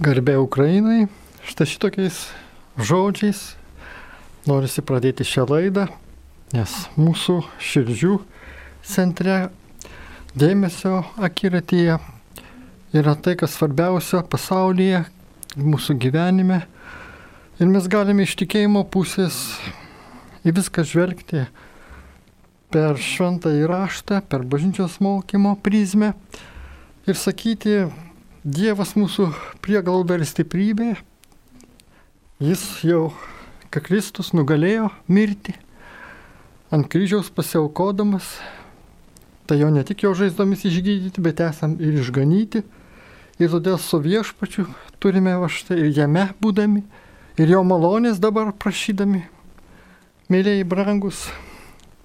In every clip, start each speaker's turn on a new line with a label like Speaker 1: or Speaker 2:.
Speaker 1: Garbė Ukrainai, štai šitokiais žodžiais norisi pradėti šią laidą, nes mūsų širdžių centre dėmesio akiratyje yra tai, kas svarbiausia pasaulyje, mūsų gyvenime. Ir mes galime iš tikėjimo pusės į viską žvelgti per šventą įraštą, per bažnyčios mokymo prizmę ir sakyti, Dievas mūsų prieglauda ir stiprybė, jis jau, kad Kristus nugalėjo mirti, ant kryžiaus pasiaukodamas, tai jo ne tik jo žaizdomis išgydyti, bet esam ir išganyti. Ir todėl su viešpačiu turime va štai ir jame būdami, ir jo malonės dabar prašydami, mėlyjei brangus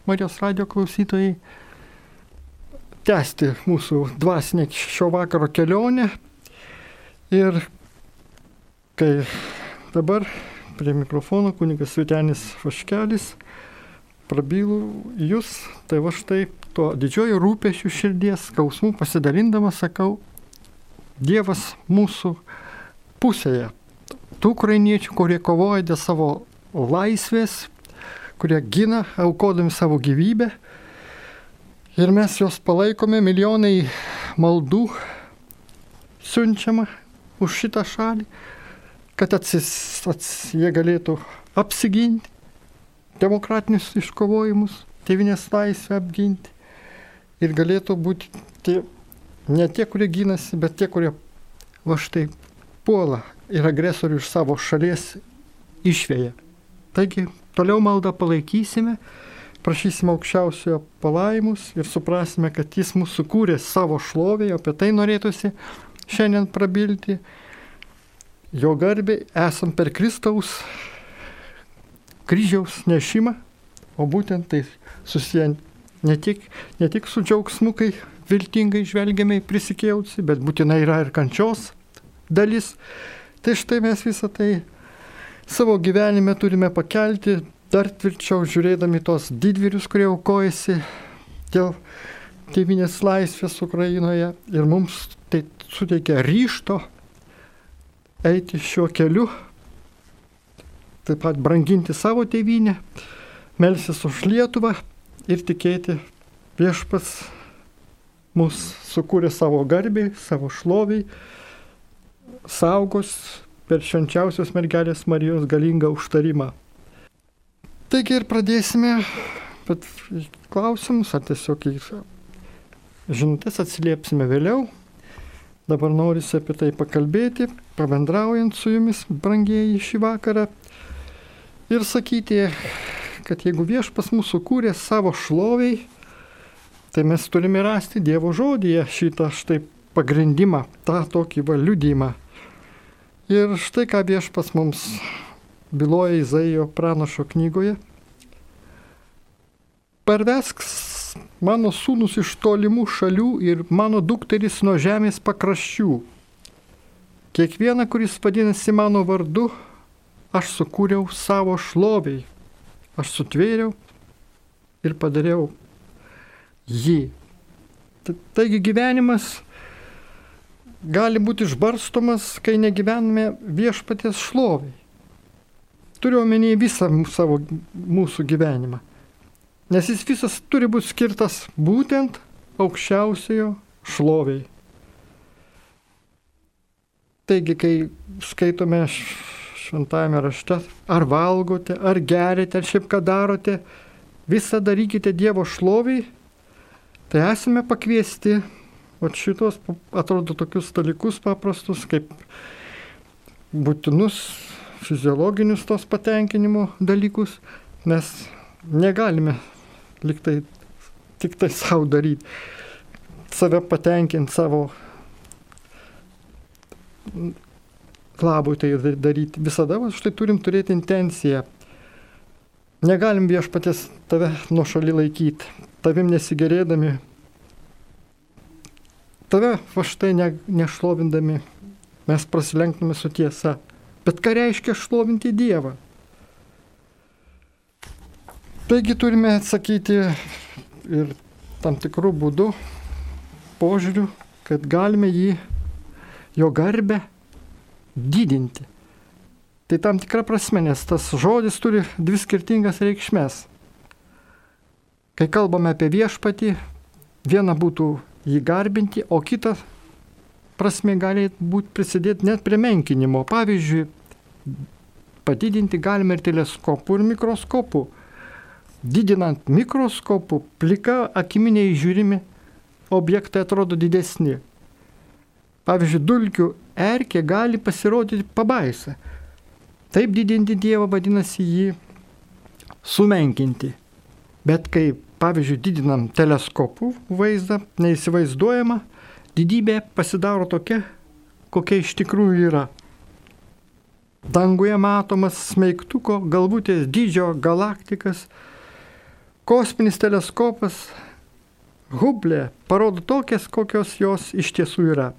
Speaker 1: Marijos radio klausytojai, tęsti mūsų dvasinę šio vakaro kelionę Ir kai dabar prie mikrofono kunigas Vitenis Vaškelis prabylų jūs, tai va štai tuo didžioju rūpešiu širdies skausmu pasidalindamas sakau, Dievas mūsų pusėje. Tų ukrainiečių, kurie kovoja dėl savo laisvės, kurie gina, aukodami savo gyvybę. Ir mes juos palaikome, milijonai maldų siunčiama už šitą šalį, kad atsis, ats, jie galėtų apsiginti demokratinius iškovojimus, tėvinės laisvę apginti ir galėtų būti tie, ne tie, kurie gynasi, bet tie, kurie va štai puola ir agresorių iš savo šalies išvėja. Taigi toliau maldą palaikysime, prašysime aukščiausiojo palaimus ir suprasime, kad jis mūsų kūrė savo šlovėje, apie tai norėtųsi šiandien prabilti. Jo garbė esam per Kristaus kryžiaus nešimą, o būtent tai susiję ne tik, ne tik su džiaugsmu, kai viltingai žvelgiame į prisikėlusi, bet būtinai yra ir kančios dalis. Tai štai mes visą tai savo gyvenime turime pakelti dar tvirčiau žiūrėdami tos didvyrius, kurie aukojasi dėl tėvinės laisvės Ukrainoje ir mums tai suteikia ryšto eiti šiuo keliu, taip pat branginti savo tėvynę, melsis už Lietuvą ir tikėti viešpas mus sukūrė savo garbiai, savo šloviai, saugos per švenčiausios mergelės Marijos galingą užtarimą. Taigi ir pradėsime, bet klausimus ar tiesiog į žinutės atsiliepsime vėliau. Dabar norisi apie tai pakalbėti, pabendraujant su jumis, brangieji, šį vakarą. Ir sakyti, kad jeigu viešpas mūsų kūrė savo šloviai, tai mes turime rasti Dievo žodyje šitą štai pagrindimą, tą tokį valiudymą. Ir štai ką viešpas mums byloja Izaijo pranašo knygoje. Parvesk mano sūnus iš tolimų šalių ir mano dukteris nuo žemės pakraščių. Kiekvieną, kuris vadinasi mano vardu, aš sukūriau savo šloviai. Aš sutvėriau ir padariau jį. Taigi gyvenimas gali būti išbarstomas, kai negyvename viešpatės šloviai. Turiu omenyje visą savo mūsų gyvenimą. Nes jis visas turi būti skirtas būtent aukščiausiojo šloviai. Taigi, kai skaitome šventame rašte, ar valgote, ar gerite, ar šiaip ką darote, visą darykite Dievo šloviai, tai esame pakviesti, o šitos atrodo tokius dalykus paprastus, kaip būtinus fiziologinius tos patenkinimo dalykus, mes negalime liktai tik tai savo daryti, save patenkinti savo labui tai daryti. Visada va, štai turim turėti intenciją. Negalim viešpatės tave nuo šaly laikyti, tavim nesigerėdami, tave va štai ne, nešlovindami, mes prasilenktume su tiesa. Bet ką reiškia šlovinti Dievą? Taigi turime atsakyti ir tam tikrų būdų, požiūrių, kad galime jį, jo garbę didinti. Tai tam tikra prasme, nes tas žodis turi dvi skirtingas reikšmės. Kai kalbame apie viešpatį, viena būtų jį garbinti, o kita prasme gali būti prisidėti net prie menkinimo. Pavyzdžiui, padidinti galime ir teleskopų, ir mikroskopų. Didinant mikroskopų, plika akiminiai žiūrimi objektai atrodo didesni. Pavyzdžiui, dulkių erkė gali pasirodyti pabaisa. Taip didinti Dievą vadinasi jį sumenkinti. Bet kai, pavyzdžiui, didinam teleskopų vaizdą, neįsivaizduojama, didybė pasidaro tokia, kokia iš tikrųjų yra. Danguje matomas smeigtuko galvutės dydžio galaktikas, kosminis teleskopas, Hublė parodo tokias, kokios jos iš tiesų yra.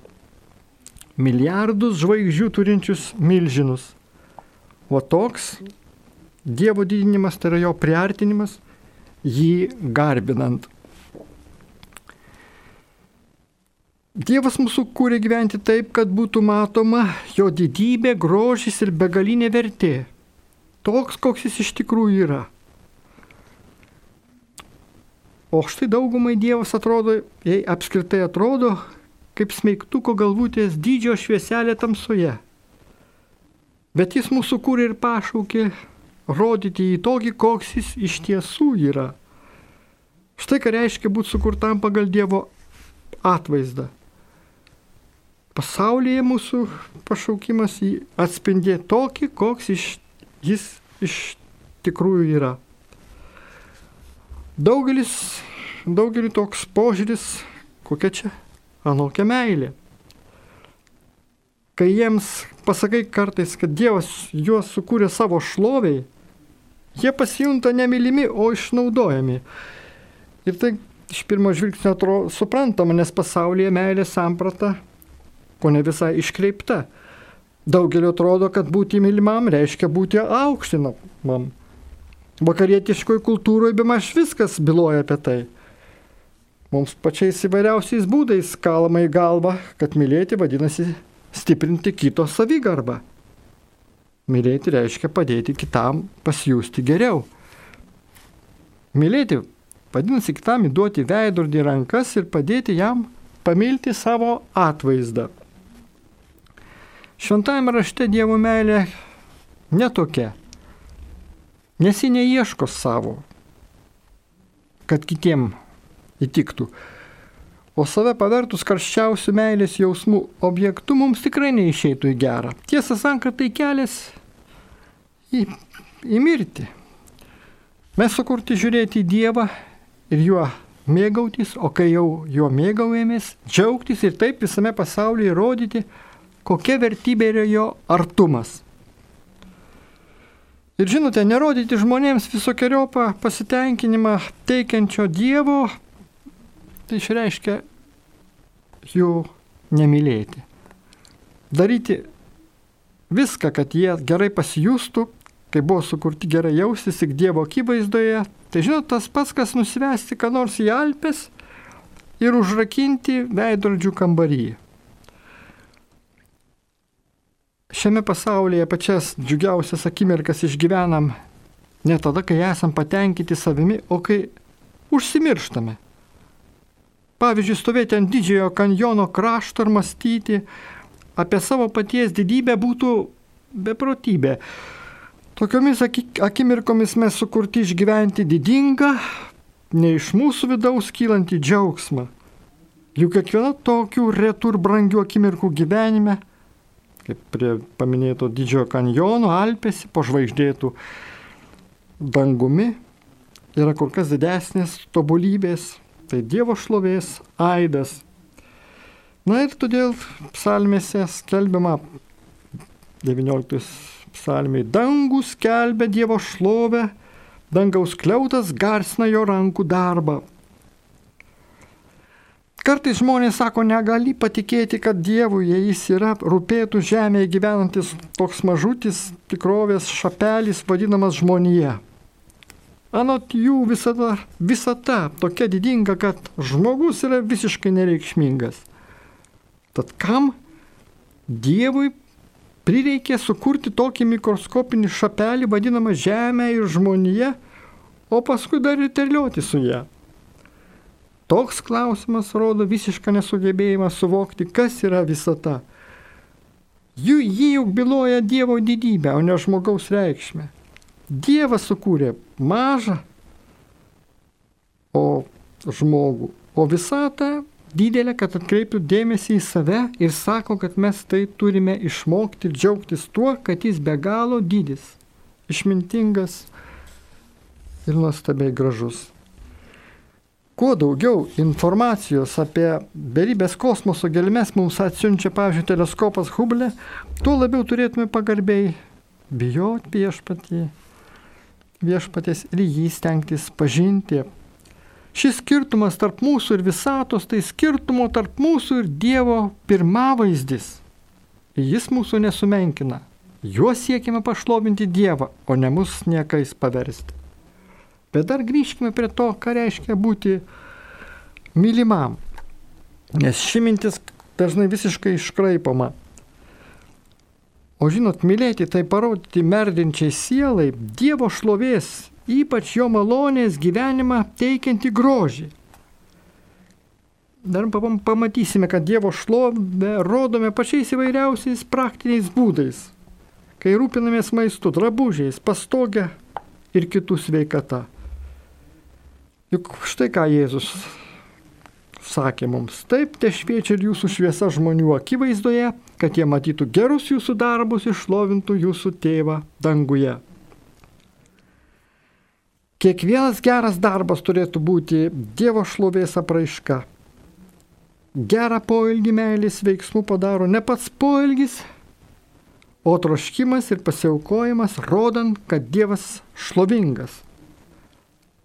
Speaker 1: Milijardus žvaigždžių turinčius milžinus. O toks Dievo didinimas tai yra jo priartinimas, jį garbinant. Dievas mūsų kūrė gyventi taip, kad būtų matoma jo didybė, grožis ir begalinė vertė. Toks, koks jis iš tikrųjų yra. O štai daugumai Dievas atrodo, jei apskritai atrodo, kaip smeigtuko galvutės dydžio švieselė tamsoje. Bet jis mūsų kūrė ir pašaukė rodyti į tokį, koks jis iš tiesų yra. Štai ką reiškia būti sukurtam pagal Dievo atvaizdą. Pasaulyje mūsų pašaukimas atspindė tokį, koks iš, jis iš tikrųjų yra. Daugelis, daugelis toks požiūris, kokia čia anokia meilė kai jiems pasakai kartais, kad Dievas juos sukūrė savo šloviai, jie pasijunta nemylimi, o išnaudojami. Ir tai iš pirmo žvilgsnio atrodo suprantama, nes pasaulyje meilės samprata, ko ne visai iškreipta. Daugelio atrodo, kad būti mylimam reiškia būti aukštinamam. Vakarietiškoje kultūroje bemaž viskas byloja apie tai. Mums pačiais įvairiausiais būdais kalama į galvą, kad mylėti vadinasi stiprinti kito savigarbą. Mylėti reiškia padėti kitam pasijusti geriau. Mylėti vadinasi kitam įduoti veidrodį rankas ir padėti jam pamilti savo atvaizdą. Šventajame rašte Dievo meilė netokia, nes ji neieško savo, kad kitiem įtiktų o save pavertus karščiausių meilės jausmų objektu mums tikrai neišeitų į gerą. Tiesą sakant, tai kelias į, į mirtį. Mes sukurti žiūrėti į Dievą ir juo mėgautis, o kai jau juo mėgaujamės, džiaugtis ir taip visame pasaulyje rodyti, kokia vertybė yra jo artumas. Ir žinote, nerodyti žmonėms visokiojopą pasitenkinimą teikiančio Dievo tai išreiškia jų nemylėti. Daryti viską, kad jie gerai pasijustų, kai buvo sukurti gerai jaustis tik Dievo akivaizdoje, tai žinot, tas pats, kas nusivesti ką nors į Alpes ir užrakinti veidrodžių kambarį. Šiame pasaulyje pačias džiugiausias akimirkas išgyvenam ne tada, kai esam patenkinti savimi, o kai užsimirštame. Pavyzdžiui, stovėti ant didžiojo kanjono krašto ir mąstyti apie savo paties didybę būtų beprotybė. Tokiomis akimirkomis mes sukurti išgyventi didingą, ne iš mūsų vidaus kylantį džiaugsmą. Juk kiekviena tokių retų ir brangių akimirkų gyvenime, kaip prie paminėto didžiojo kanjono Alpėsi, po žvaigždėtų dangumi, yra kur kas didesnės tobulybės, tai Dievo šlovės aidas. Na ir todėl psalmėse skelbiama 19 psalmiai dangų skelbia Dievo šlovę, dangaus kliautas garsina jo rankų darbą. Kartais žmonės sako, negali patikėti, kad Dievui, jei jis yra, rūpėtų žemėje gyvenantis toks mažutis tikrovės šapelis vadinamas žmonija. Anot jų visada, visata tokia didinga, kad žmogus yra visiškai nereikšmingas. Tad kam Dievui prireikė sukurti tokį mikroskopinį šapelį vadinamą Žemę ir žmoniją, o paskui dar ir terlioti su ją. Toks klausimas rodo visišką nesugebėjimą suvokti, kas yra visata. Jų jį juk byloja Dievo didybę, o ne žmogaus reikšmę. Dievas sukūrė mažą, o žmogų, o visatą didelę, kad atkreiptų dėmesį į save ir sako, kad mes tai turime išmokti džiaugtis tuo, kad jis be galo didis, išmintingas ir nuostabiai gražus. Kuo daugiau informacijos apie beribės kosmoso gelmes mums atsiunčia, pavyzdžiui, teleskopas Hubble, tuo labiau turėtume pagarbiai bijoti viešpatį, viešpatės ir jį stengtis pažinti, Šis skirtumas tarp mūsų ir visatos, tai skirtumo tarp mūsų ir Dievo pirmavaizdis. Jis mūsų nesumenkina. Juo siekime pašlovinti Dievą, o ne mus niekais paversti. Bet dar grįžkime prie to, ką reiškia būti mylimam. Nes ši mintis dažnai visiškai iškraipama. O žinot, mylėti tai parodyti merdinčiai sielai Dievo šlovės ypač jo malonės gyvenimą teikianti grožį. Dar pamatysime, kad Dievo šlovę rodome pačiais įvairiausiais praktiniais būdais, kai rūpinamės maistu, drabužiais, pastogę ir kitų sveikata. Juk štai ką Jėzus sakė mums, taip te šviečia ir jūsų šviesa žmonių akivaizdoje, kad jie matytų gerus jūsų darbus ir šlovintų jūsų tėvą danguje. Kiekvienas geras darbas turėtų būti Dievo šlovės apraiška. Gerą poilgį meilės veiksmų padaro ne pats poilgis, o troškimas ir pasiaukojimas, rodant, kad Dievas šlovingas.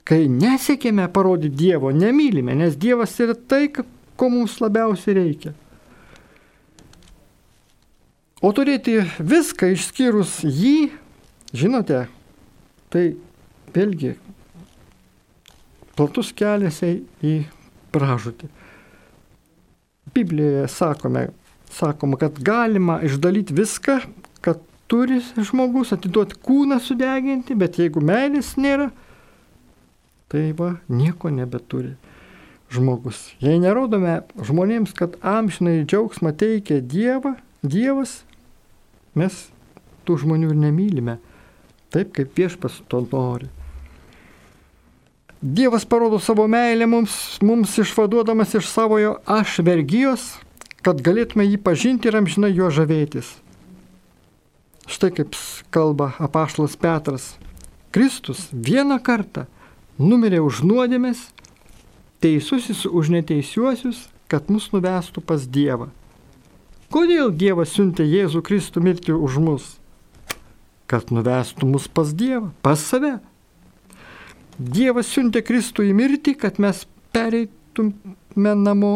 Speaker 1: Kai nesiekėme parodyti Dievo, nemylime, nes Dievas yra tai, ko mums labiausiai reikia. O turėti viską išskyrus jį, žinote, tai vėlgi platus kelias į pražūtį. Biblijoje sakome, sakoma, kad galima išdalyti viską, kad turi žmogus atiduoti kūną sudeginti, bet jeigu meilės nėra, tai va nieko nebeturi žmogus. Jei nerodome žmonėms, kad amžinai džiaugsmą teikia Dieva, Dievas, mes tų žmonių ir nemylime, taip kaip viešpas to nori. Dievas parodo savo meilę mums, mums išvaduodamas iš savojo aš vergyjos, kad galėtume jį pažinti ir amžinai juo žavėtis. Štai kaip kalba apaštalas Petras. Kristus vieną kartą numirė už nuodėmės, teisusis už neteisiuosius, kad mus nuvestų pas Dievą. Kodėl Dievas siuntė Jėzų Kristų mirti už mus? Kad nuvestų mus pas Dievą, pas save Dievas siuntė Kristų į mirtį, kad mes pereitume namo,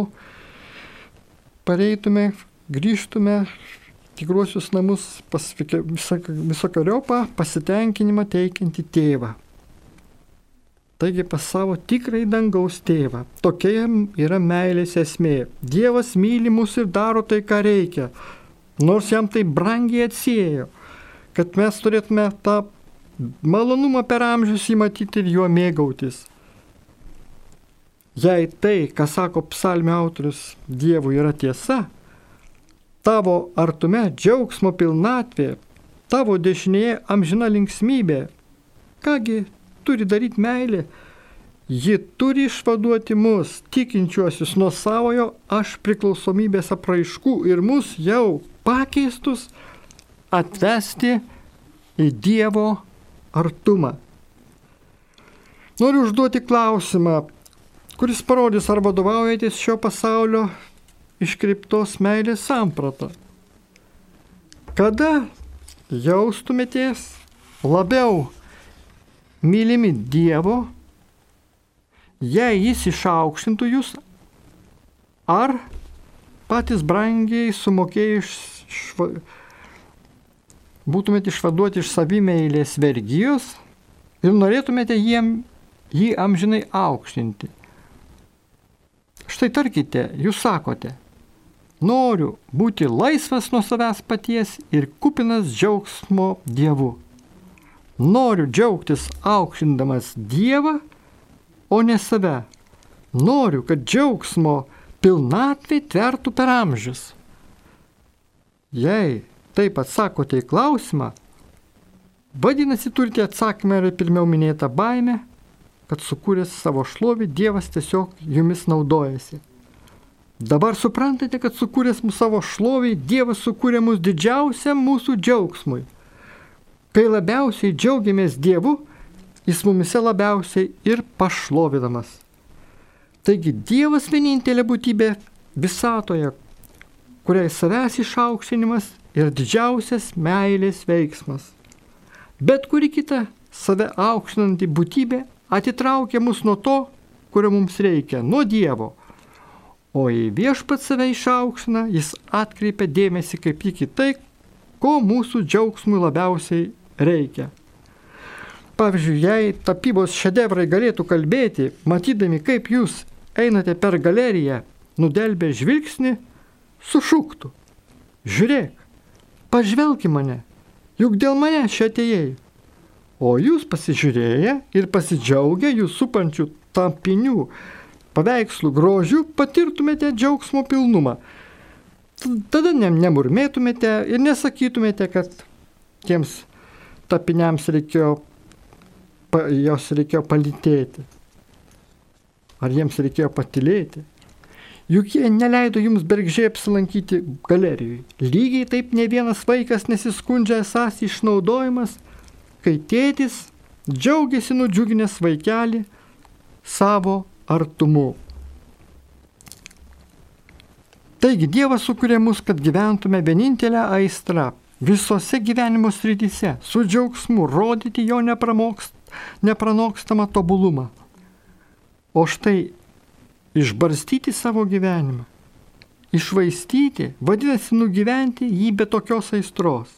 Speaker 1: pareitume, grįžtume tikruosius namus pas visokiojopą pasitenkinimą teikiantį tėvą. Taigi pas savo tikrai dangaus tėvą. Tokia yra meilės esmė. Dievas myli mus ir daro tai, ką reikia. Nors jam tai brangiai atsiejo, kad mes turėtume tą malonumą per amžius įmatyti ir juo mėgautis. Jei tai, ką sako psalmio autorius, Dievui yra tiesa, tavo artume džiaugsmo pilnatvė, tavo dešinėje amžina linksmybė, kągi turi daryti meilė, ji turi išvaduoti mus, tikinčiuosius nuo savojo aš priklausomybės apraiškų ir mus jau pakeistus atvesti į Dievo artumą. Noriu užduoti klausimą, kuris parodys, ar vadovaujatės šio pasaulio iškreiptos meilės sampratą. Kada jaustumėtės labiau mylimi Dievo, jei Jis išaukštintų jūs, ar patys brangiai sumokėjai šva būtumėte išvaduoti iš savimeilės vergyjos ir norėtumėte jiem, jį amžinai aukštinti. Štai tarkite, jūs sakote, Noriu būti laisvas nuo savęs paties ir kupinas džiaugsmo Dievu. Noriu džiaugtis aukšindamas Dievą, o ne save. Noriu, kad džiaugsmo pilnatvė tvertų per amžius. Jei taip atsakote į klausimą, vadinasi turite atsakymą ir pirmiau minėtą baimę, kad sukūręs savo šlovį Dievas tiesiog jumis naudojasi. Dabar suprantate, kad sukūręs mūsų savo šlovį Dievas sukūrė mus didžiausiam mūsų džiaugsmui. Kai labiausiai džiaugiamės Dievu, jis mumise labiausiai ir pašlovinamas. Taigi Dievas vienintelė būtybė visatoje, kuriai savęs išaukštinimas yra didžiausias meilės veiksmas. Bet kuri kita save aukštinanti būtybė atitraukia mus nuo to, kurio mums reikia, nuo Dievo. O jei viešpat save išaukština, jis atkreipia dėmesį kaip tik į tai, ko mūsų džiaugsmui labiausiai reikia. Pavyzdžiui, jei tapybos šedevrai galėtų kalbėti, matydami, kaip jūs einate per galeriją, nudelbę žvilgsnį, sušūktų. Žiūrėk, pažvelk į mane, juk dėl mane čia atėjai. O jūs pasižiūrėję ir pasidžiaugę jų supančių tampinių paveikslų grožių patirtumėte džiaugsmo pilnumą. Tada ne, nemurmėtumėte ir nesakytumėte, kad tiems tapiniams reikėjo, jos reikėjo palytėti. Ar jiems reikėjo patilėti? Juk jie neleido jums bergžiai apsilankyti galerijoje. Lygiai taip ne vienas vaikas nesiskundžia esas išnaudojimas, kai tėtis džiaugiasi nudžiuginęs vaikelį savo artumu. Taigi Dievas sukūrė mus, kad gyventume vienintelę aistrą visose gyvenimo srityse su džiaugsmu rodyti jo nepranokstamą tobulumą. O štai išbarstyti savo gyvenimą, išvaistyti, vadinasi nugyventi jį be tokios aistros.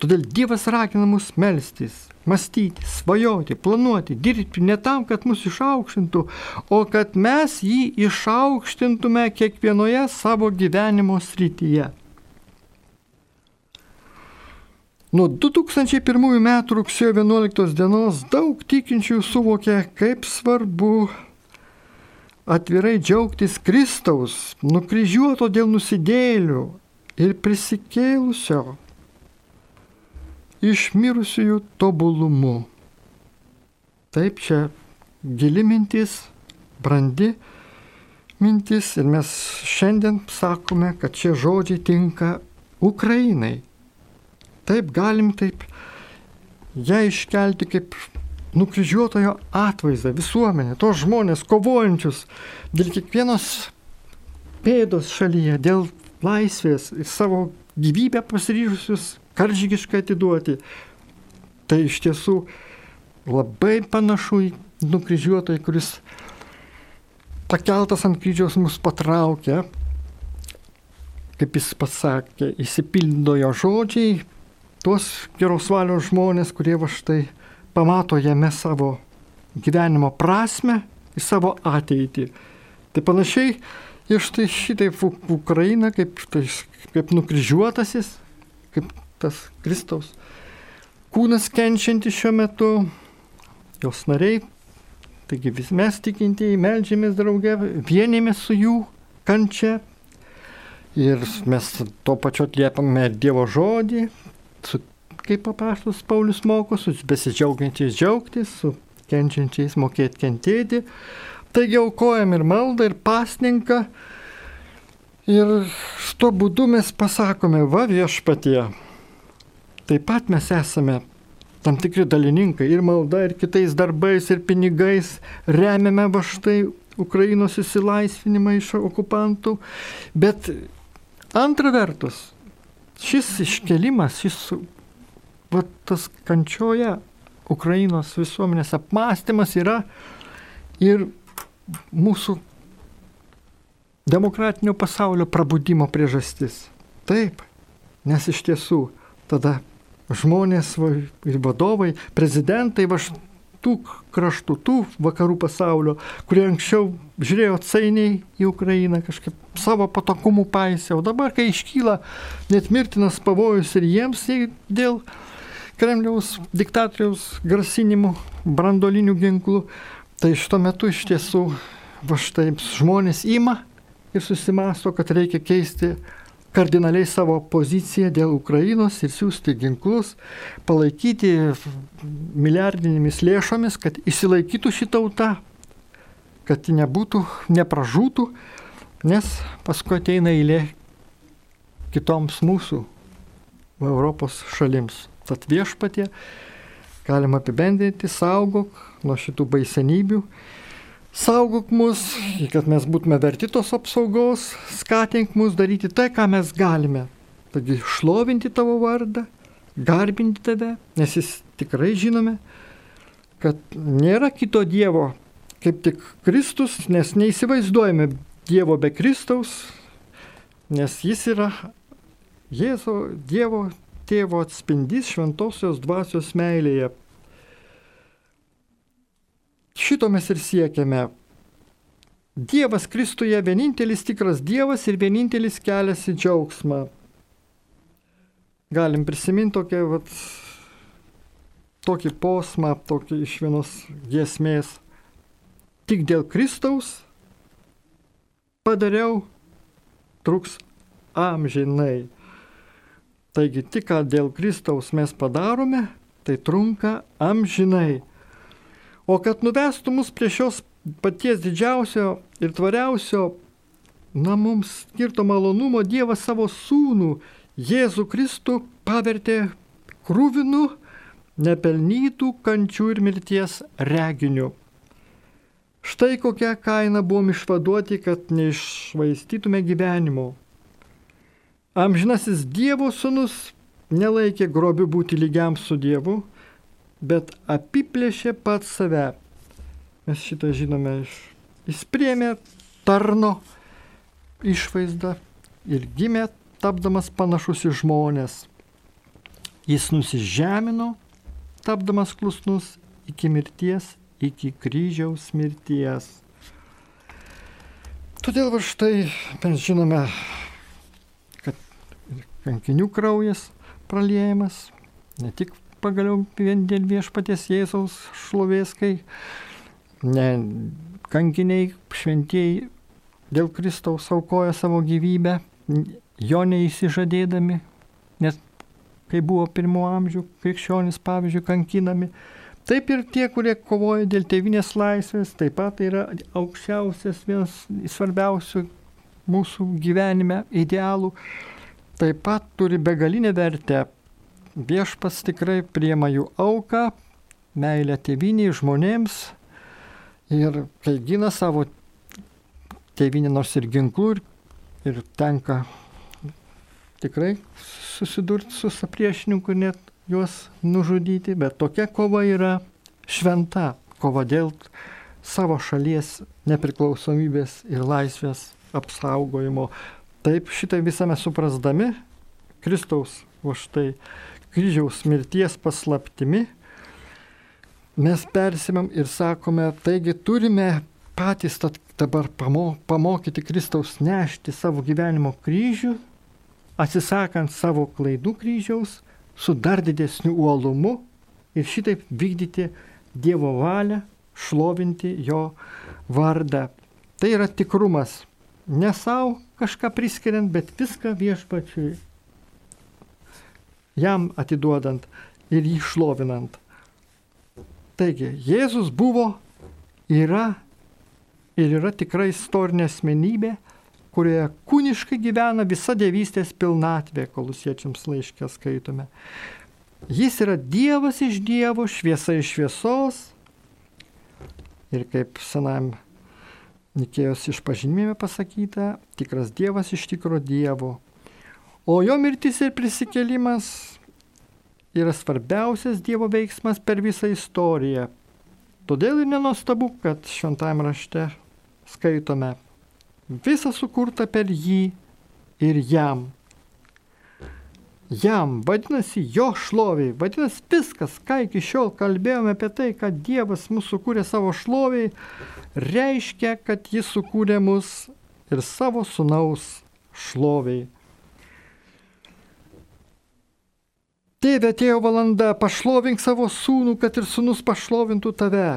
Speaker 1: Todėl Dievas ragina mus melstis, mąstyti, svajoti, planuoti, dirbti ne tam, kad mus išaukštintų, o kad mes jį išaukštintume kiekvienoje savo gyvenimo srityje. Nuo 2001 m. rugsėjo 11 dienos daug tikinčių suvokė, kaip svarbu atvirai džiaugtis Kristaus, nukryžiuoto dėl nusidėlių ir prisikėlusio iš mirusiųjų tobulumu. Taip čia gili mintis, brandi mintis ir mes šiandien sakome, kad šie žodžiai tinka Ukrainai Taip galim taip ją iškelti kaip nukryžiuotojo atvaizdą visuomenę, tos žmonės kovojančius dėl kiekvienos pėdos šalyje, dėl laisvės ir savo gyvybę pasiryžusius karžygiškai atiduoti. Tai iš tiesų labai panašu į nukryžiuotoją, kuris pakeltas ant kryžiaus mus patraukia, kaip jis pasakė, įsipildo jo žodžiai, tuos geros valios žmonės, kurie va štai pamato jame savo gyvenimo prasme, į savo ateitį. Tai panašiai ir štai šitaip Ukraina, kaip, tai, kaip nukryžiuotasis, kaip tas Kristaus kūnas kenčiantis šiuo metu, jos nariai, taigi vis mes tikintieji melžiamės draugė, vienėmės su jų kančia ir mes tuo pačiu atliepame Dievo žodį, su, kaip paprastas Paulius moko, su besidžiaugiančiais džiaugtis, su kenčiančiais mokėti kentėti. Taigi aukojam ir maldą, ir pasninką. Ir šito būdu mes pasakome, va viešpatie, taip pat mes esame tam tikri dalininkai ir malda, ir kitais darbais, ir pinigais remiame va štai Ukrainos įsilaisvinimą iš okupantų. Bet antra vertus, šis iškelimas, šis va, tas kančioje Ukrainos visuomenės apmąstymas yra ir mūsų demokratinio pasaulio prabudimo priežastis. Taip, nes iš tiesų tada žmonės vadovai, prezidentai va, tų kraštų, tų vakarų pasaulio, kurie anksčiau žiūrėjo atsainiai į Ukrainą, kažkaip savo patokumų paisė, o dabar, kai iškyla net mirtinas pavojus ir jiems dėl Kremliaus diktatoriaus grasinimų brandolinių ginklų, tai šito metu iš tiesų va štai žmonės ima ir susimasto, kad reikia keisti kardinaliai savo poziciją dėl Ukrainos ir siūsti ginklus, palaikyti milijardinėmis lėšomis, kad įsilaikytų ši tauta, kad ji nebūtų, nepražūtų, nes paskui ateina eilė kitoms mūsų Europos šalims. Tad viešpatė galima apibendrinti, saugok nuo šitų baisenybių saugok mus, kad mes būtume verti tos apsaugos, skatink mus daryti tai, ką mes galime. Taigi šlovinti tavo vardą, garbinti tave, nes jis tikrai žinome, kad nėra kito Dievo, kaip tik Kristus, nes neįsivaizduojame Dievo be Kristaus, nes jis yra Jėzo Dievo tėvo atspindys šventosios dvasios meilėje Šito mes ir siekiame. Dievas Kristuje vienintelis tikras Dievas ir vienintelis kelias į džiaugsmą. Galim prisiminti tokią, vat, tokį posmą, tokį iš vienos giesmės. Tik dėl Kristaus padariau, truks amžinai. Taigi tik dėl Kristaus mes padarome, tai trunka amžinai. O kad nuvestų mus prie šios paties didžiausio ir tvariausio, na mums skirto malonumo, Dievas savo sūnų, Jėzų Kristų pavertė krūvinu, nepelnytų kančių ir mirties reginiu. Štai kokią kainą buvom išvaduoti, kad neišvaistytume gyvenimo. Amžinasis Dievo sūnus nelaikė grobiu būti lygiam su Dievu, bet apiplėšė pats save. Mes šitą žinome iš. Jis priemė tarno išvaizdą ir gimė tapdamas panašus į žmonės. Jis nusižemino, tapdamas klusnus iki mirties, iki kryžiaus mirties. Todėl va štai mes žinome, kad kankinių kraujas praliejimas, ne tik pagaliau vien dėl viešpatės Jėzaus šlovės, kai ne, kankiniai šventieji dėl Kristaus aukoja savo gyvybę, jo neįsižadėdami, nes kai buvo pirmo amžių krikščionys, pavyzdžiui, kankinami. Taip ir tie, kurie kovoja dėl tėvinės laisvės, taip pat yra aukščiausias, vienas svarbiausių mūsų gyvenime idealų, taip pat turi begalinę vertę viešpas tikrai priema jų auką, meilę tėviniai žmonėms ir kai gina savo tėvinį nors ir ginklų ir, ir tenka tikrai susidurti su sapriešininku, net juos nužudyti, bet tokia kova yra šventa, kova dėl savo šalies nepriklausomybės ir laisvės apsaugojimo. Taip šitą visą mes suprasdami Kristaus už tai kryžiaus mirties paslaptimi, mes persimėm ir sakome, taigi turime patys dabar pamokyti Kristaus nešti savo gyvenimo kryžių, atsisakant savo klaidų kryžiaus, su dar didesniu uolumu ir šitaip vykdyti Dievo valią, šlovinti jo vardą. Tai yra tikrumas. Ne savo kažką priskiriant, bet viską viešpačiui jam atiduodant ir jį šlovinant. Taigi, Jėzus buvo, yra ir yra tikrai istorinė asmenybė, kurioje kūniškai gyvena visa dievystės pilnatvė, kolusiečiams laiškė skaitome. Jis yra Dievas iš Dievo, šviesa iš šviesos. Ir kaip senam Nikėjos išpažinime pasakyta, tikras Dievas iš tikro Dievo. O jo mirtis ir prisikėlimas yra svarbiausias Dievo veiksmas per visą istoriją. Todėl ir nenostabu, kad šventajame rašte skaitome visa sukurta per jį ir jam. jam, vadinasi, jo šloviai, vadinasi, viskas, ką iki šiol kalbėjome apie tai, kad Dievas mūsų sukūrė savo šloviai, reiškia, kad jis sukūrė mus ir savo sunaus šloviai. Tėve, atėjo valanda, pašlovink savo sūnų, kad ir sūnus pašlovintų tave.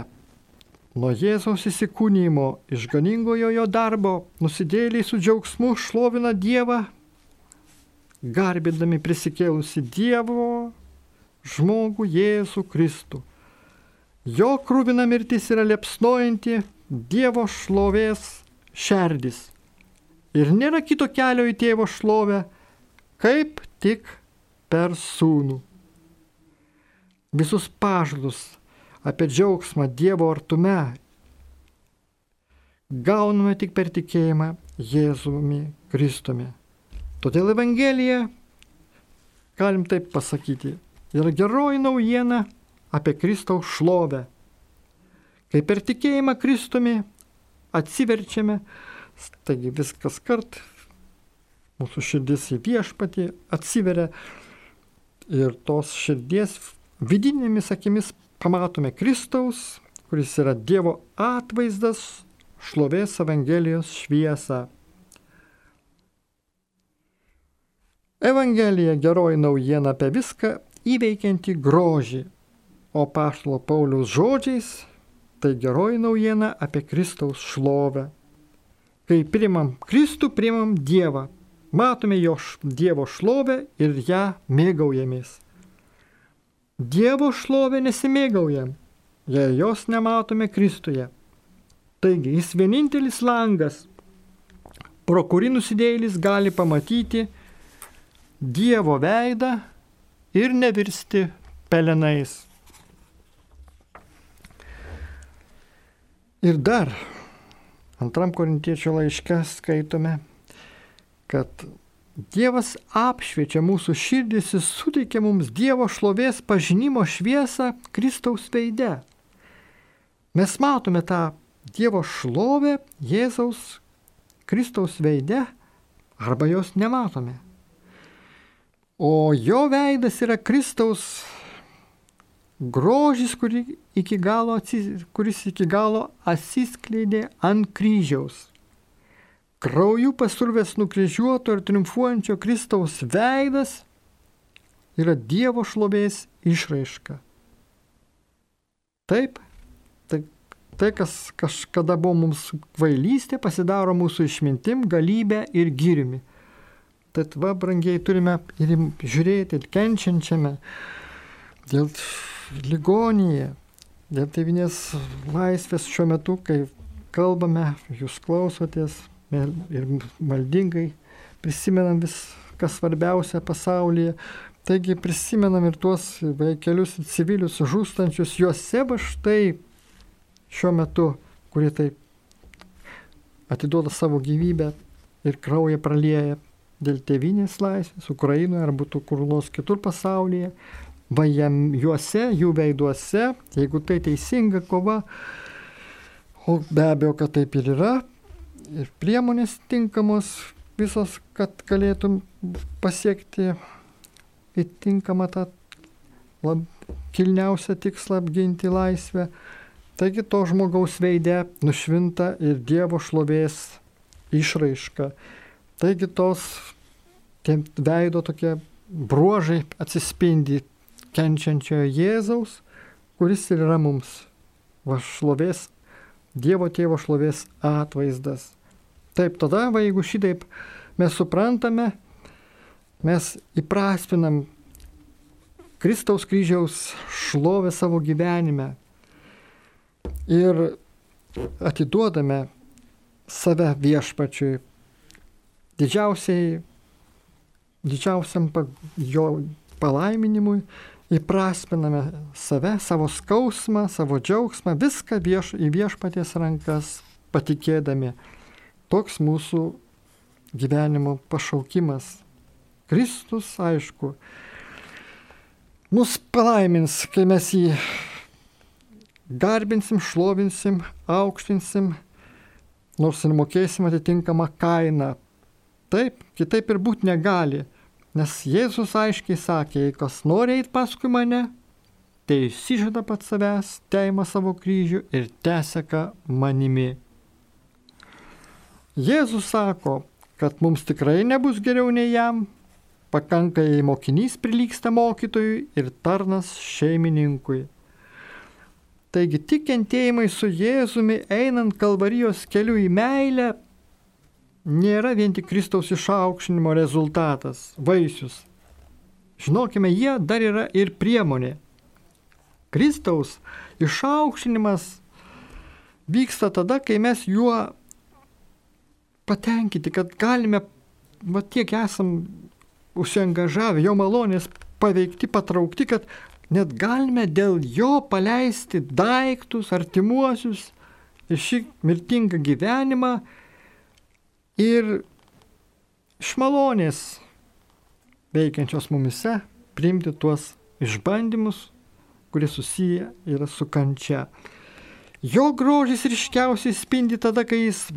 Speaker 1: Nuo Jėzaus įsikūnymo, išganingojo jo darbo, nusidėliai su džiaugsmu šlovina Dievą, garbindami prisikėlusi Dievo žmogų Jėzų Kristų. Jo krūvina mirtis yra liepsnojanti Dievo šlovės šerdis. Ir nėra kito kelio į tėvo šlovę, kaip tik per sūnų. Visus pažadus apie džiaugsmą Dievo artume gauname tik per tikėjimą Jėzumi Kristumi. Todėl Evangelija, galim taip pasakyti, yra geroji naujiena apie Kristaus šlovę. Kai per tikėjimą Kristumi atsiverčiame, taigi viskas kart, mūsų širdis į viešpatį atsiveria ir tos širdies vidinėmis akimis pamatome Kristaus, kuris yra Dievo atvaizdas, šlovės Evangelijos šviesą. Evangelija geroji naujiena apie viską įveikianti grožį, o Paštalo Pauliaus žodžiais tai geroji naujiena apie Kristaus šlovę. Kai primam Kristų, primam Dievą, matome jo Dievo šlovę ir ją mėgaujamės. Dievo šlovę nesimėgaujam, jei jos nematome Kristuje. Taigi jis vienintelis langas, pro kurį nusidėjėlis gali pamatyti Dievo veidą ir nevirsti pelenais. Ir dar antram korintiečio laiške skaitome, kad Dievas apšviečia mūsų širdis ir suteikia mums Dievo šlovės pažinimo šviesą Kristaus veide. Mes matome tą Dievo šlovę Jėzaus Kristaus veide arba jos nematome. O jo veidas yra Kristaus grožis, kuri iki galo, kuris iki galo atsiskleidė ant kryžiaus. Krauju pasurvės nukryžiuoto ir triumfuojančio Kristaus veidas yra Dievo šlovės išraiška. Taip, tai, tai kas kažkada buvo mums kvailystė, pasidaro mūsų išmintim, galybė ir gyrimi. Tad va, brangiai, turime ir žiūrėti ir kenčiančiame dėl ligonyje, dėl tevinės laisvės šiuo metu, kai kalbame, jūs klausotės, ir maldingai prisimenam vis, kas svarbiausia pasaulyje. Taigi prisimenam ir tuos vaikelius civilius žūstančius, juose va štai šiuo metu, kurie taip atiduoda savo gyvybę ir kraują pralieja dėl tėvinės laisvės Ukrainoje ar būtų kur nors kitur pasaulyje, va jam juose, jų veiduose, jeigu tai teisinga kova, o be abejo, kad taip ir yra, ir priemonės tinkamos visos, kad galėtum pasiekti įtinkamą tą lab, kilniausią tikslą apginti laisvę. Taigi to žmogaus veidė nušvinta ir Dievo šlovės išraiška. Taigi tos veido tokie bruožai atsispindi kenčiančiojo Jėzaus, kuris ir yra mums va šlovės Dievo tėvo šlovės atvaizdas. Taip, tada, va, jeigu šitaip mes suprantame, mes įprasminam Kristaus kryžiaus šlovę savo gyvenime ir atiduodame save viešpačiui didžiausiai, didžiausiam jo palaiminimui įprasminame save, savo skausmą, savo džiaugsmą, viską vieš, į viešpaties rankas patikėdami. Toks mūsų gyvenimo pašaukimas. Kristus, aišku, mus palaimins, kai mes jį garbinsim, šlovinsim, aukštinsim, nors ir mokėsim atitinkamą kainą. Taip, kitaip ir būti negali. Nes Jėzus aiškiai sakė, jei kas nori eiti paskui mane, tai išsižada pat savęs, teima savo kryžių ir tęseka manimi. Jėzus sako, kad mums tikrai nebus geriau nei jam, pakanka jei mokinys prilyksta mokytojui ir tarnas šeimininkui. Taigi tik kentėjimai su Jėzumi einant kalvarijos keliu į meilę nėra vien tik Kristaus išaukštinimo rezultatas, vaisius. Žinokime, jie dar yra ir priemonė. Kristaus išaukštinimas vyksta tada, kai mes juo patenkinti, kad galime, va tiek esam užsiengažavę, jo malonės paveikti, patraukti, kad net galime dėl jo paleisti daiktus, artimuosius ir šį mirtingą gyvenimą ir iš malonės veikiančios mumise priimti tuos išbandymus, kurie susiję yra su kančia. Jo grožis ryškiausiai spindi tada, kai jis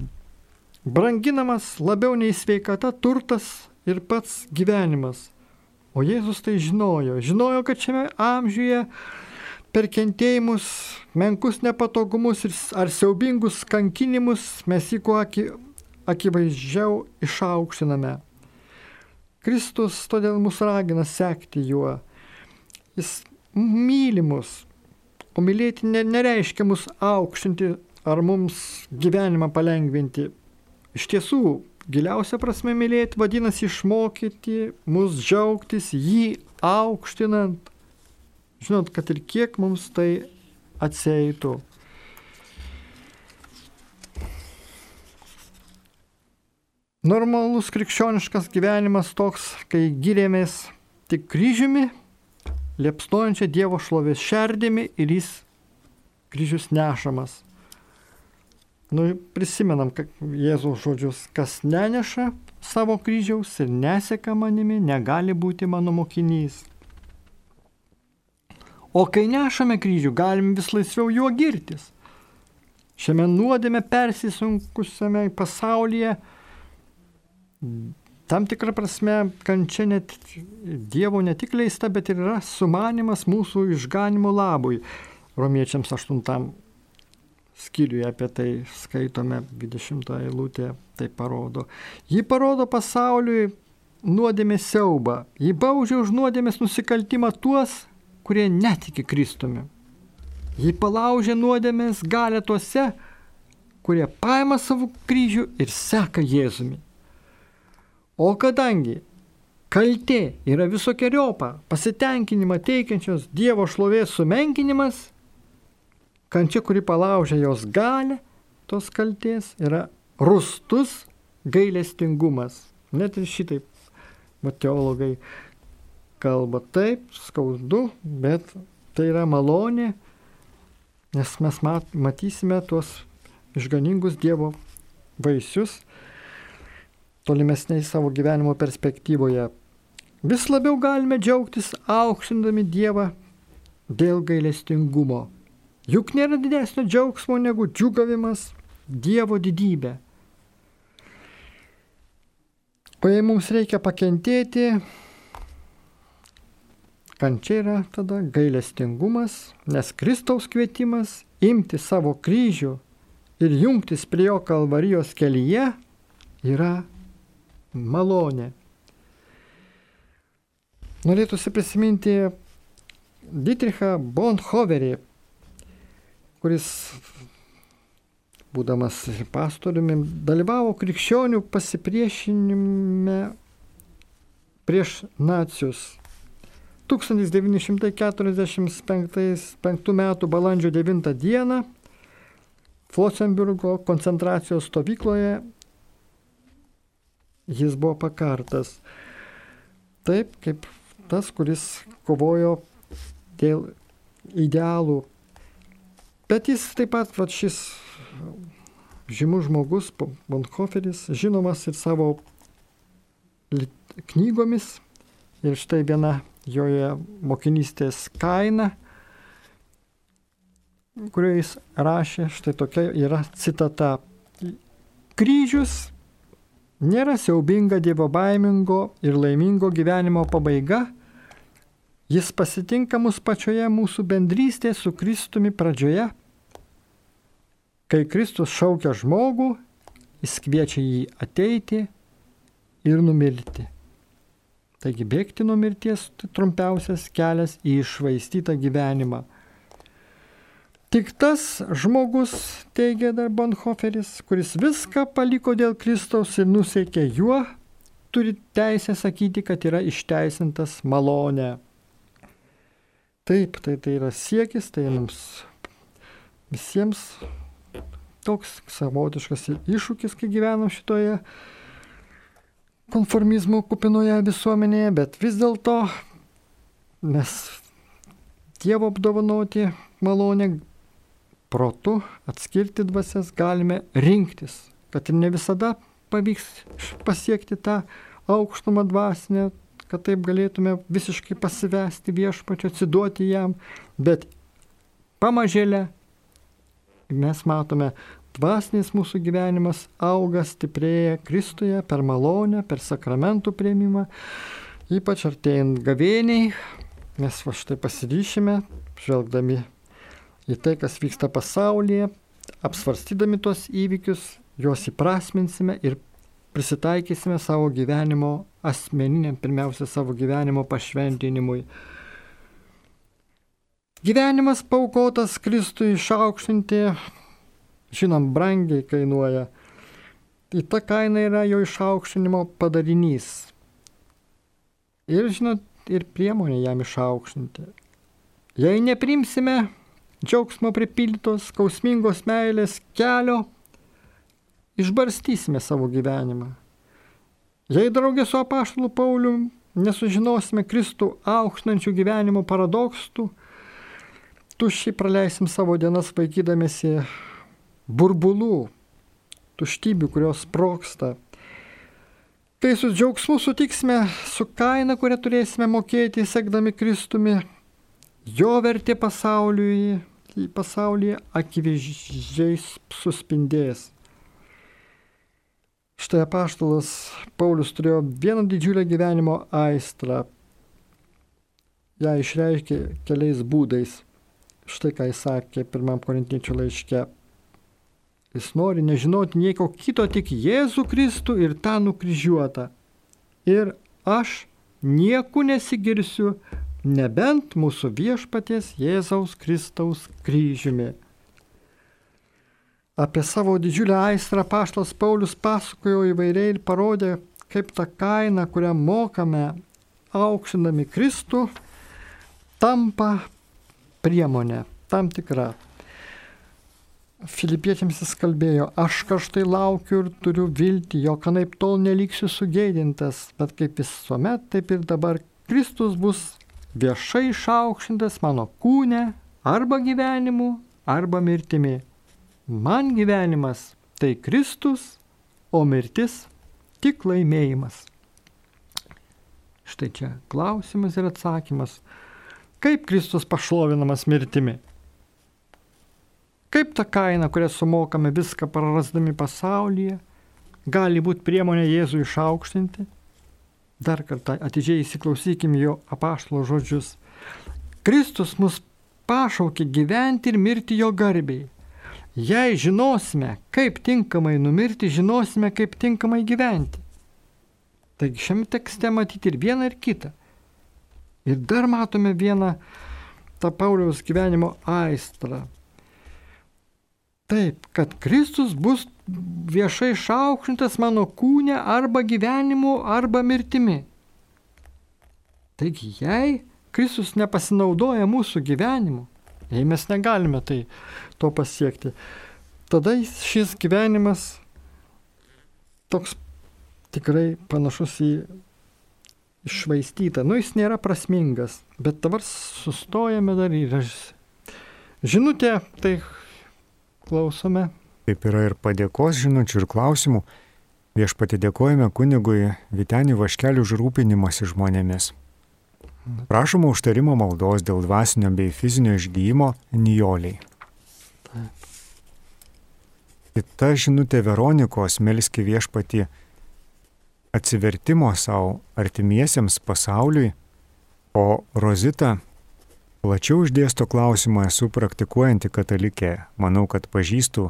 Speaker 1: branginamas labiau nei sveikata, turtas ir pats gyvenimas. O Jėzus tai žinojo. Žinojo, kad šiame amžiuje per kentėjimus, menkus nepatogumus ar siaubingus kankinimus mes jį kuo aki, akivaizdžiau išaukštiname. Kristus todėl mus ragina sekti juo. Jis myli mus, o mylėti nereiškia mus aukštinti ar mums gyvenimą palengvinti. Iš tiesų, Giliausia prasme mylėti vadinasi išmokyti mus džiaugtis jį aukštinant. Žinot, kad ir kiek mums tai atseitų. Normalus krikščioniškas gyvenimas toks, kai gyrėmės tik kryžiumi, liepsnojančia Dievo šlovės šerdimi ir jis kryžius nešamas. Nu, prisimenam Jėzaus žodžius, kas neneša savo kryžiaus ir neseka manimi, negali būti mano mokinys. O kai nešame kryžių, galim vis laisviau juo girtis. Šiame nuodėme persisunkusiame pasaulyje tam tikrą prasme kančia net Dievo ne tik leista, bet ir yra sumanimas mūsų išganimo labui. Romiečiams 8 skyriuje apie tai skaitome 20 eilutė, tai parodo. Ji parodo pasauliui nuodėmės siaubą. Ji baudžia už nuodėmės nusikaltimą tuos, kurie netiki Kristumi. Ji palaužia nuodėmės galę tuose, kurie paima savo kryžių ir seka Jėzumi. O kadangi kaltė yra visokiojopa pasitenkinimą teikiančios Dievo šlovės sumenkinimas, kančia, kuri palaužia jos galę, tos kalties, yra rustus gailestingumas. Net ir šitaip va, teologai kalba taip, skaudu, bet tai yra malonė, nes mes mat, matysime tuos išganingus Dievo vaisius tolimesniai savo gyvenimo perspektyvoje. Vis labiau galime džiaugtis aukštindami Dievą dėl gailestingumo. Juk nėra didesnio džiaugsmo negu džiugavimas Dievo didybė. O jei mums reikia pakentėti, kančia yra tada gailestingumas, nes Kristaus kvietimas imti savo kryžių ir jungtis prie jo kalvarijos kelyje yra malonė. Norėtųsi prisiminti Dietrichą Bonhoverį, kuris, būdamas pastoriumi, dalyvavo krikščionių pasipriešinime prieš nacius. 1945 m. balandžio 9 d. Flosenburgo koncentracijos stovykloje jis buvo pakartas. Taip kaip tas, kuris kovojo dėl idealų Bet jis taip pat, va, šis žymus žmogus, Bonhoferis, žinomas ir savo knygomis. Ir štai viena joje mokinystės kaina, kurioje jis rašė, štai tokia yra citata. Kryžius nėra siaubinga Dievo baimingo ir laimingo gyvenimo pabaiga, jis pasitinka mus pačioje mūsų bendrystėje su Kristumi pradžioje. Kai Kristus šaukia žmogų, jis kviečia jį ateiti ir numirti. Taigi bėgti nuo mirties tai trumpiausias kelias į išvaistytą gyvenimą. Tik tas žmogus, teigia dar Bonhoferis, kuris viską paliko dėl Kristaus ir nuseikė juo, turi teisę sakyti, kad yra išteisintas malonė. Taip, tai, tai yra siekis, tai mums visiems toks savotiškas iššūkis, kai gyvenam šitoje konformizmo kupinoje visuomenėje, bet vis dėlto mes Dievo apdovanoti malonę protu atskirti dvasias galime rinktis, kad ir ne visada pavyks pasiekti tą aukštumą dvasinę, kad taip galėtume visiškai pasivesti viešpačio, atsiduoti jam, bet pamažėlę mes matome, dvasinis mūsų gyvenimas auga, stiprėja Kristuje per malonę, per sakramentų prieimimą, ypač artėjant gavėniai, mes va štai pasiryšime, žvelgdami į tai, kas vyksta pasaulyje, apsvarstydami tuos įvykius, juos įprasminsime ir prisitaikysime savo gyvenimo asmeniniam, pirmiausia, savo gyvenimo pašventinimui. Gyvenimas paukotas Kristui išaukštinti, žinom, brangiai kainuoja. Į tą kainą yra jo išaukštinimo padarinys. Ir, žinot, ir priemonė jam išaukštinti. Jei neprimsime džiaugsmo pripildytos, skausmingos meilės kelio, išbarstysime savo gyvenimą. Jei draugė su apaštalu Pauliu nesužinosime Kristų aukštančių gyvenimo paradoksų, tuščiai praleisim savo dienas vaikydamėsi burbulų, tuštybių, kurios sproksta. Kai su džiaugsmu sutiksime su kaina, kurią turėsime mokėti, sekdami Kristumi, jo vertė pasauliui, pasaulyje akivaizdžiai suspindės. Štai apaštalas Paulius turėjo vieną didžiulę gyvenimo aistrą. Ja išreiškė keliais būdais. Štai ką jis sakė pirmam korintiečių laiške. Jis nori nežinoti nieko kito, tik Jėzų Kristų ir tą nukryžiuotą. Ir aš nieku nesigirsiu, nebent mūsų viešpaties Jėzaus Kristaus kryžiumi. Apie savo didžiulę aistrą paštas Paulius pasakojo įvairiai ir parodė, kaip ta kaina, kurią mokame aukštinami Kristų, tampa priemonė tam tikra. Filipiečiams jis kalbėjo, aš kažtai laukiu ir turiu viltį, jog anaip tol neliksiu sugėdintas, bet kaip visuomet, taip ir dabar Kristus bus viešai išaukštintas mano kūne arba gyvenimu, arba mirtimi. Man gyvenimas tai Kristus, o mirtis tik laimėjimas. Štai čia klausimas ir atsakymas. Kaip Kristus pašlovinamas mirtimi? Kaip ta kaina, kurią sumokame viską prarasdami pasaulyje, gali būti priemonė Jėzų išaukštinti? Dar kartą atidžiai įsiklausykim jo apaštalo žodžius. Kristus mus pašaukė gyventi ir mirti jo garbiai. Jei žinosime, kaip tinkamai numirti, žinosime, kaip tinkamai gyventi. Taigi šiame tekste matyti ir vieną, ir kitą. Ir dar matome vieną tą Pauliaus gyvenimo aistrą. Taip, kad Kristus bus viešai išaukštintas mano kūne arba gyvenimu, arba mirtimi. Taigi, jei Kristus nepasinaudoja mūsų gyvenimu, jei mes negalime tai to pasiekti, tada šis gyvenimas toks tikrai panašus į išvaistytą. Nu, jis nėra prasmingas, bet dabar sustojame dar ir žinutė, tai Klausome.
Speaker 2: Taip yra ir padėkos žinučių ir klausimų. Viešpati dėkojame kunigui Viteniui Vaškeliu už rūpinimąsi žmonėmis. Prašoma užtarimo maldos dėl dvasinio bei fizinio išgyjimo Nijoliai. Kita žinutė Veronikos melski viešpati atsivertimo savo artimiesiems pasauliui, o Rozita plačiau išdėsto klausimą esu praktikuojanti katalikė. Manau, kad pažįstu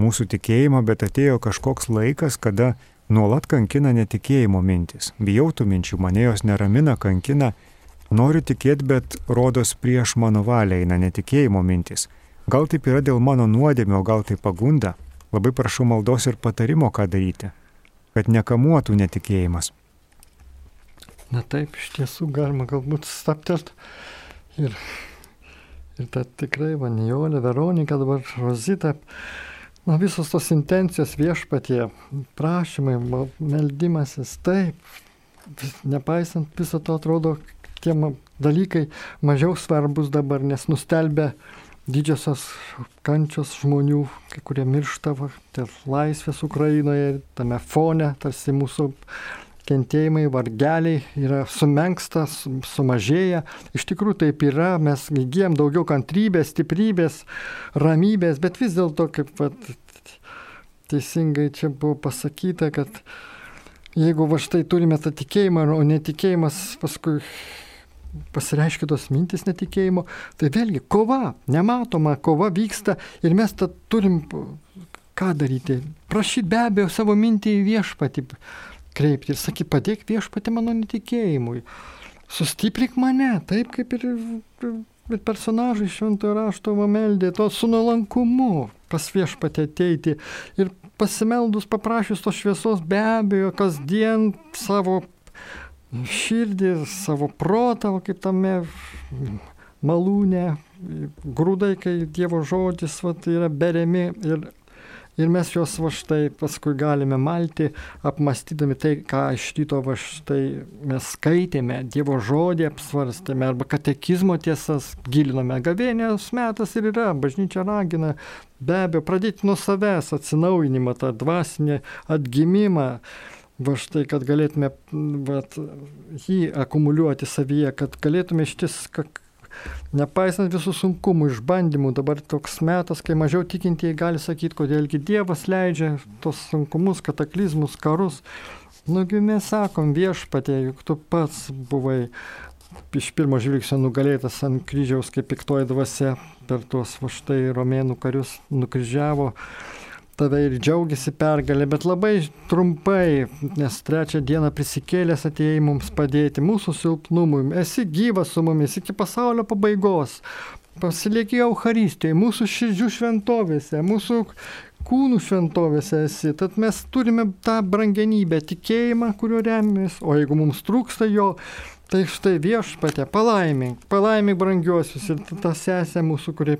Speaker 2: mūsų tikėjimą, bet atėjo kažkoks laikas, kada nuolat kankina netikėjimo mintis. Bijau tų minčių, mane jos neramina, kankina. Noriu tikėti, bet rodos prieš mano valią eina netikėjimo mintis. Gal taip yra dėl mano nuodėmio, gal tai pagunda. Labai prašau maldos ir patarimo, ką daryti, kad nekamuotų netikėjimas.
Speaker 1: Na taip, iš tiesų galima galbūt staptelt ir, ir ta tikrai Vanijolė, Veronika, dabar Rozita, na visos tos intencijos viešpatie, prašymai, meldimasis, taip, nepaisant viso to atrodo, tie dalykai mažiau svarbus dabar, nes nustelbė didžiosios kančios žmonių, kurie miršta, dėl laisvės Ukrainoje, tame fone, tarsi mūsų kentėjimai, vargeliai yra sumenksta, sumažėja. Iš tikrųjų taip yra, mes įgyjam daugiau kantrybės, stiprybės, ramybės, bet vis dėlto, kaip vat, teisingai čia buvo pasakyta, kad jeigu va štai turime tą tikėjimą, o netikėjimas paskui pasireiškia tos mintis netikėjimo, tai vėlgi kova, nematoma kova vyksta ir mes tą turim ką daryti? Prašyti be abejo savo mintį į viešpatį, kreipti ir sakyti, padėk viešpatį mano netikėjimui. Sustiprink mane, taip kaip ir, ir personažai šventojo rašto meldė, to su nuolankumu pas viešpatį ateiti ir pasimeldus paprašius tos šviesos be abejo kasdien savo širdį, savo protą, kaip tame malūne, grūdai, kai Dievo žodis vat, yra beriami ir Ir mes juos va štai paskui galime malti, apmastydami tai, ką iš ryto va štai mes skaitėme, Dievo žodį apsvarstėme arba katekizmo tiesas giliname. Gavėnės metas ir yra, bažnyčia ragina be abejo pradėti nuo savęs atsinaujinimą, tą dvasinį atgimimą. Va štai, kad galėtume vat, jį akumuliuoti savyje, kad galėtume ištis Nepaisant visų sunkumų, išbandymų, dabar toks metas, kai mažiau tikintieji gali sakyti, kodėlgi Dievas leidžia tos sunkumus, kataklizmus, karus. Nugi mes sakom viešpatė, juk tu pats buvai iš pirmo žvilgsnio nugalėtas ant kryžiaus kaip piktoji dvasia per tuos va štai romėnų karius nukryžiavo tave ir džiaugiasi pergalė, bet labai trumpai, nes trečią dieną prisikėlęs atėjai mums padėti mūsų silpnumui. Esi gyvas su mumis iki pasaulio pabaigos. Pasilieki Euharistijoje, mūsų širdžių šventovėse, mūsų kūnų šventovėse esi. Tad mes turime tą brangenybę, tikėjimą, kuriuo remiamės, o jeigu mums trūksta jo, Tai štai viešpatė, palaimink, palaimink brangiuosius ir tą sesę mūsų, kurie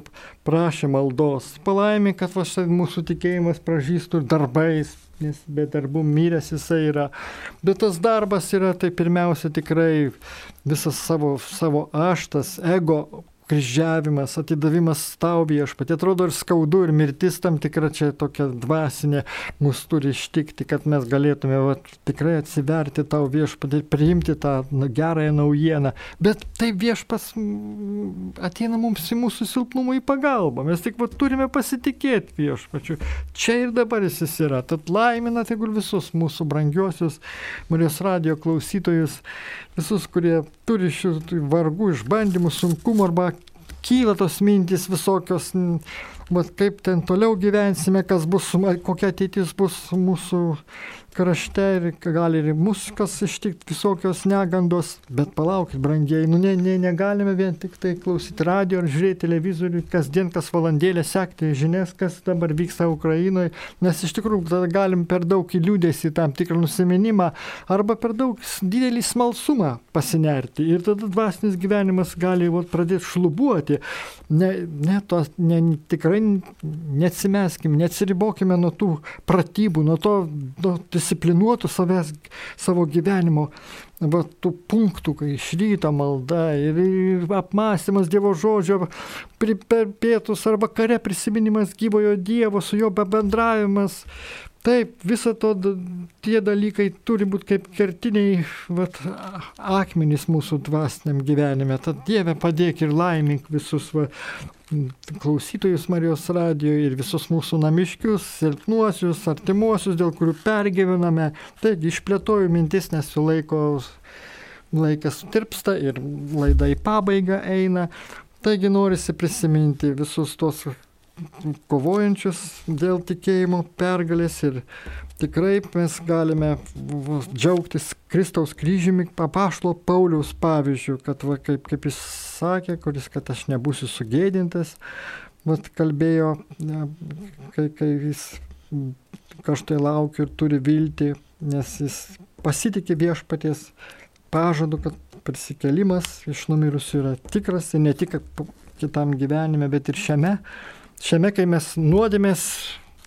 Speaker 1: prašė maldos. Palaimink, kad va mūsų tikėjimas pražystų darbais, nes be darbų miręs jisai yra. Bet tas darbas yra tai pirmiausia tikrai visas savo, savo aštas, ego kryžiavimas, atidavimas tau viešpatė. Atrodo ir skaudu, ir mirtis tam tikra čia tokia dvasinė mus turi ištikti, kad mes galėtume va, tikrai atsiverti tau viešpatė ir priimti tą na, gerąją naujieną. Bet tai viešpas ateina mums į mūsų silpnumą į pagalbą. Mes tik va, turime pasitikėti viešpačiu. Čia ir dabar jis yra. Tad laimina tegul visus mūsų brangiosius Marijos radio klausytojus, visus, kurie turi šių vargų, išbandymų, sunkumų arba kyla tos mintys visokios, bet kaip ten toliau gyvensime, kas bus, kokia ateitis bus mūsų krašte ir gali ir mus kas ištikti visokios negandos, bet palaukit, brangiai, nu ne, ne, negalime vien tik tai klausyti radio ar žiūrėti televizorių, kasdien kas valandėlę sekti žinias, kas dabar vyksta Ukrainoje, nes iš tikrųjų tada galim per daug įliūdėsi tam tikrą nusiminimą arba per daug didelį smalsumą pasinerti ir tada dvasinis gyvenimas gali vat, pradėti šlubuoti. Ne, ne tos, ne, tikrai neatsimeskim, neatsiribokime nuo tų pratybų, nuo to, nuo disciplinuotų savęs, savo gyvenimo va, tų punktų, kai iš ryto malda ir, ir apmąstymas Dievo žodžio per pietus arba kare prisiminimas gyvojo Dievo, su jo bendravimas. Taip, viso to tie dalykai turi būti kaip kertiniai vat, akmenys mūsų dvasiniam gyvenime. Tad Dieve padėk ir laimink visus va, klausytojus Marijos radijo ir visus mūsų namiškius, silpnuosius, artimuosius, dėl kurių pergyvename. Taigi išplėtoju mintis, nes jų laiko laikas tirpsta ir laida į pabaigą eina. Taigi norisi prisiminti visus tos kovojančius dėl tikėjimo pergalės ir tikrai mes galime džiaugtis Kristaus kryžiumi papaštalo Pauliaus pavyzdžių, kad va, kaip, kaip jis sakė, kuris, kad aš nebūsiu sugėdintas, vat kalbėjo, kai, kai jis kažtai laukia ir turi viltį, nes jis pasitikė viešpaties pažadu, kad prisikelimas iš numirusių yra tikras ir ne tik kitam gyvenime, bet ir šiame Šiame, kai mes nuodėmės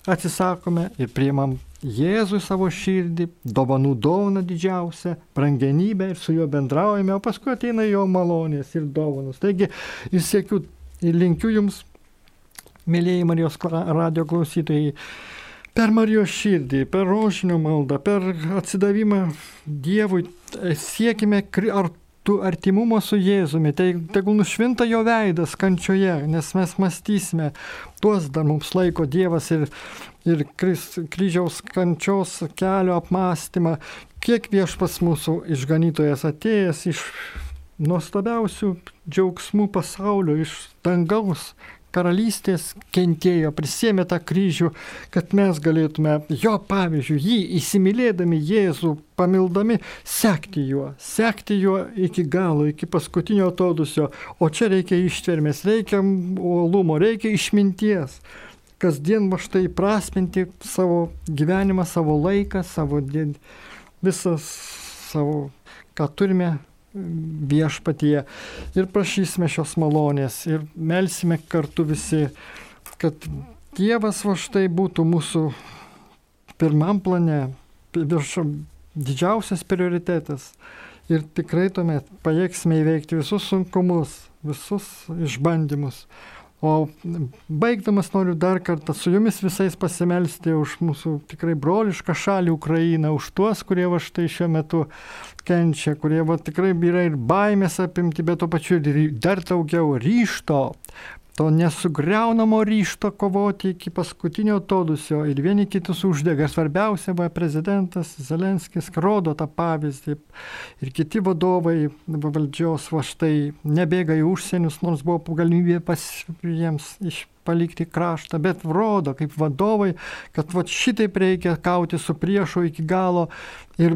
Speaker 1: atsisakome ir priimam Jėzui savo širdį, dovanų dovana didžiausia, brangenybė ir su juo bendraujame, o paskui ateina jo malonės ir dovanos. Taigi ir sėkiu ir linkiu jums, mėlyjei Marijos radio klausytojai, per Marijos širdį, per rožinio maldą, per atsidavimą Dievui siekime ar tu artimumo su Jėzumi, tai tegul nušvinta jo veidas kančioje, nes mes mąstysime, tuos dar mums laiko Dievas ir, ir kryžiaus kančios kelio apmąstymą, kiek viešpas mūsų išganytojas atėjęs iš nuostabiausių džiaugsmų pasaulio, iš dangaus karalystės kentėjo, prisėmė tą kryžių, kad mes galėtume jo pavyzdžių, jį įsimylėdami Jėzų, pamildami, sekti juo, sekti juo iki galo, iki paskutinio atodusio. O čia reikia ištvermės, reikia uolumo, reikia išminties. Kasdien va štai prasminti savo gyvenimą, savo laiką, savo visas savo, ką turime viešpatyje ir prašysime šios malonės ir melsime kartu visi, kad Dievas va štai būtų mūsų pirmam plane, virš didžiausias prioritetas. Ir tikrai tuomet pajėgsime įveikti visus sunkumus, visus išbandymus. O baigdamas noriu dar kartą su jumis visais pasimelsti už mūsų tikrai brolišką šalį Ukrainą, už tuos, kurie va štai šiuo metu kenčia, kurie va tikrai yra ir baimės apimti, bet to pačiu ir dar daugiau ryšto to nesugriaunamo ryšto kovoti iki paskutinio todusio ir vieni kitus uždega. Svarbiausia, va, prezidentas Zelenskis rodo tą pavyzdį ir kiti vadovai valdžios va štai nebėga į užsienius, nors buvo galimybė pas jiems iš palikti kraštą, bet rodo kaip vadovai, kad va šitaip reikia kauti su priešu iki galo ir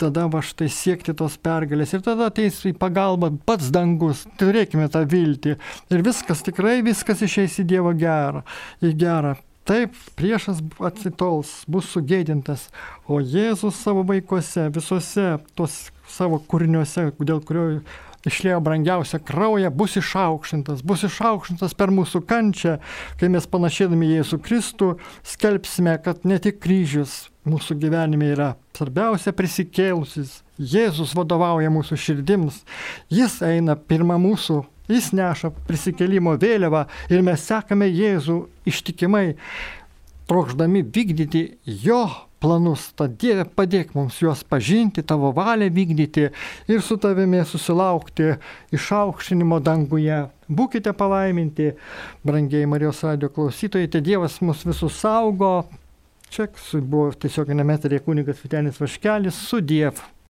Speaker 1: tada va štai siekti tos pergalės ir tada ateis į pagalbą pats dangus, turėkime tą viltį ir viskas, tikrai viskas išeis į Dievo gerą, į gerą. Taip, priešas atsitols, bus sugėdintas, o Jėzus savo vaikuose, visuose tos savo kūriniuose, dėl kurio išlėjo brangiausią kraują, bus išaukštintas, bus išaukštintas per mūsų kančią, kai mes panašėdami Jėzų Kristų skelbsime, kad ne tik kryžius mūsų gyvenime yra svarbiausia prisikėlusis. Jėzus vadovauja mūsų širdims, jis eina pirmą mūsų, jis neša prisikėlimo vėliavą ir mes sekame Jėzų ištikimai, trokšdami vykdyti jo planus, tad Dieve padėk mums juos pažinti, tavo valią vykdyti ir su tavimi susilaukti išaukštinimo danguje. Būkite palaiminti, brangiai Marijos radio klausytojai, tai Dievas mus visus saugo, Čia buvo tiesiog nemetarė kunigas Vitenis Vaškelis su Dievu.